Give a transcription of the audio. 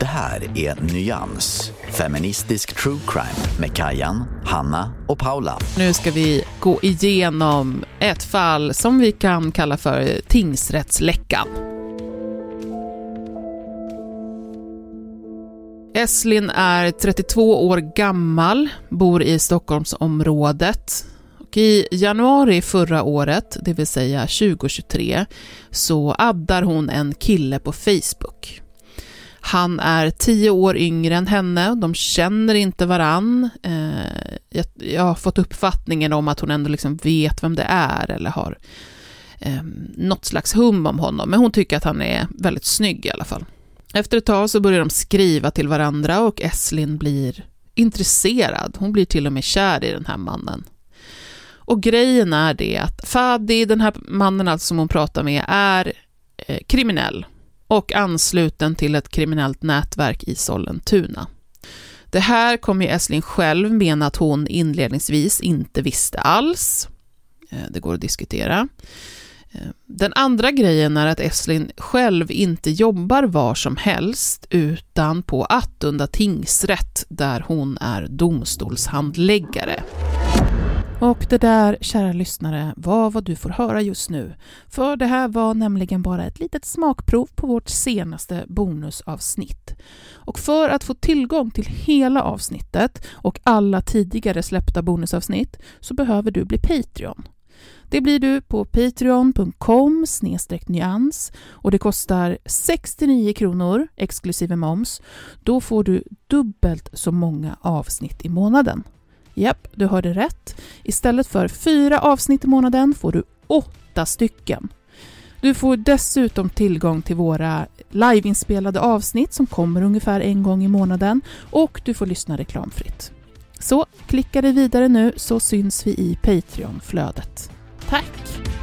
Det här är Nyans, feministisk true crime med Kajan, Hanna och Paula. Nu ska vi gå igenom ett fall som vi kan kalla för tingsrättsläckan. Eslin är 32 år gammal, bor i Stockholmsområdet. Och I januari förra året, det vill säga 2023, så addar hon en kille på Facebook. Han är tio år yngre än henne, de känner inte varann. Eh, jag, har fått uppfattningen om att hon ändå liksom vet vem det är eller har ehm, något slags hum om honom, men hon tycker att han är väldigt snygg i alla fall. Efter ett tag så börjar de skriva till varandra och Eslin blir intresserad. Hon blir till och med kär i den här mannen. Och grejen är det att Fadi, den här mannen alltså som hon pratar med, är eh, kriminell och ansluten till ett kriminellt nätverk i Sollentuna. Det här kommer ju Esslin själv mena att hon inledningsvis inte visste alls. Eh, det går att diskutera. Eh, den andra grejen är att Esslin själv inte jobbar var som helst utan på Attunda tingsrätt där hon är domstolshandläggare. Och det där, kära lyssnare, var vad du får höra just nu. För det här var nämligen bara ett litet smakprov på vårt senaste bonusavsnitt. Och för att få tillgång till hela avsnittet och alla tidigare släppta bonusavsnitt så behöver du bli Patreon. Det blir du på patreon.com nyans och det kostar 69 kronor exklusive moms. Då får du dubbelt så många avsnitt i månaden. Japp, du hörde rätt. Istället för fyra avsnitt i månaden får du åtta stycken. Du får dessutom tillgång till våra liveinspelade avsnitt som kommer ungefär en gång i månaden och du får lyssna reklamfritt. Så klicka dig vidare nu så syns vi i Patreon-flödet. Tack!